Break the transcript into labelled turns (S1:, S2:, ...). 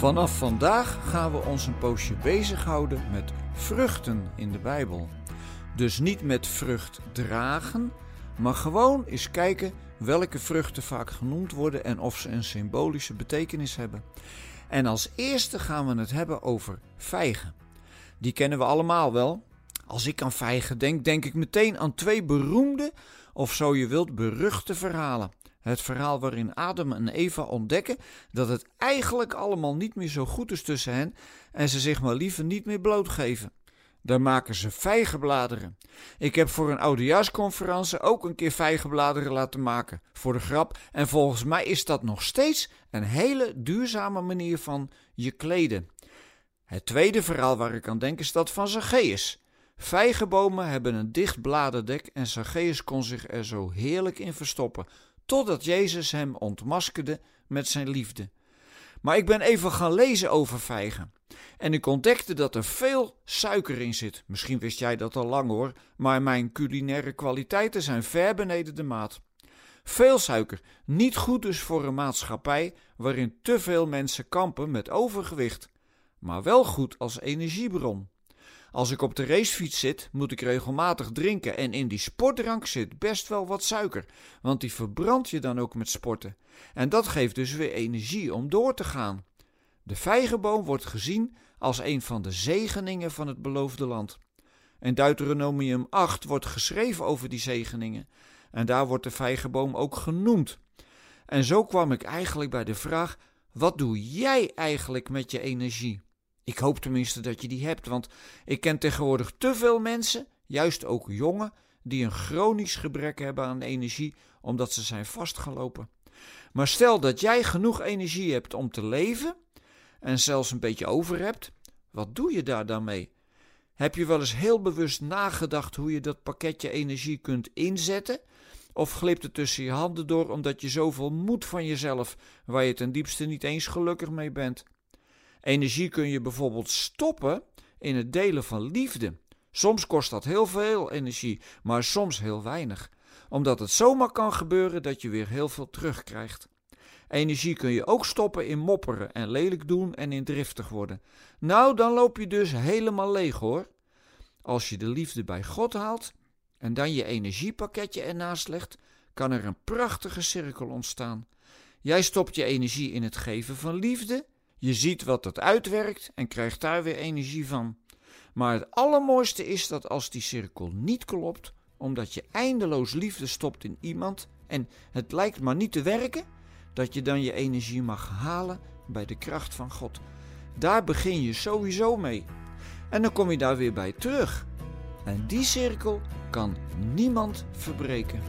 S1: Vanaf vandaag gaan we ons een poosje bezighouden met vruchten in de Bijbel. Dus niet met vrucht dragen, maar gewoon eens kijken welke vruchten vaak genoemd worden en of ze een symbolische betekenis hebben. En als eerste gaan we het hebben over vijgen. Die kennen we allemaal wel. Als ik aan vijgen denk, denk ik meteen aan twee beroemde, of zo je wilt, beruchte verhalen. Het verhaal waarin Adam en Eva ontdekken dat het eigenlijk allemaal niet meer zo goed is tussen hen en ze zich maar liever niet meer blootgeven. Daar maken ze vijgenbladeren. Ik heb voor een oudejaarsconferentie ook een keer vijgenbladeren laten maken, voor de grap. En volgens mij is dat nog steeds een hele duurzame manier van je kleden. Het tweede verhaal waar ik aan denk is dat van Zacchaeus. Vijgenbomen hebben een dicht bladerdek en Zacchaeus kon zich er zo heerlijk in verstoppen, totdat Jezus hem ontmaskerde met zijn liefde. Maar ik ben even gaan lezen over vijgen. En ik ontdekte dat er veel suiker in zit. Misschien wist jij dat al lang hoor, maar mijn culinaire kwaliteiten zijn ver beneden de maat. Veel suiker, niet goed dus voor een maatschappij waarin te veel mensen kampen met overgewicht, maar wel goed als energiebron. Als ik op de racefiets zit, moet ik regelmatig drinken en in die sportdrank zit best wel wat suiker, want die verbrand je dan ook met sporten. En dat geeft dus weer energie om door te gaan. De vijgenboom wordt gezien als een van de zegeningen van het beloofde land. In Deuteronomium 8 wordt geschreven over die zegeningen en daar wordt de vijgenboom ook genoemd. En zo kwam ik eigenlijk bij de vraag: wat doe jij eigenlijk met je energie? Ik hoop tenminste dat je die hebt, want ik ken tegenwoordig te veel mensen, juist ook jongen, die een chronisch gebrek hebben aan energie omdat ze zijn vastgelopen. Maar stel dat jij genoeg energie hebt om te leven en zelfs een beetje over hebt, wat doe je daar dan mee? Heb je wel eens heel bewust nagedacht hoe je dat pakketje energie kunt inzetten? Of glipt het tussen je handen door omdat je zoveel moed van jezelf, waar je ten diepste niet eens gelukkig mee bent? Energie kun je bijvoorbeeld stoppen in het delen van liefde. Soms kost dat heel veel energie, maar soms heel weinig. Omdat het zomaar kan gebeuren dat je weer heel veel terugkrijgt. Energie kun je ook stoppen in mopperen en lelijk doen en in driftig worden. Nou, dan loop je dus helemaal leeg hoor. Als je de liefde bij God haalt en dan je energiepakketje ernaast legt, kan er een prachtige cirkel ontstaan. Jij stopt je energie in het geven van liefde je ziet wat het uitwerkt en krijgt daar weer energie van. Maar het allermooiste is dat als die cirkel niet klopt, omdat je eindeloos liefde stopt in iemand en het lijkt maar niet te werken, dat je dan je energie mag halen bij de kracht van God. Daar begin je sowieso mee. En dan kom je daar weer bij terug. En die cirkel kan niemand verbreken.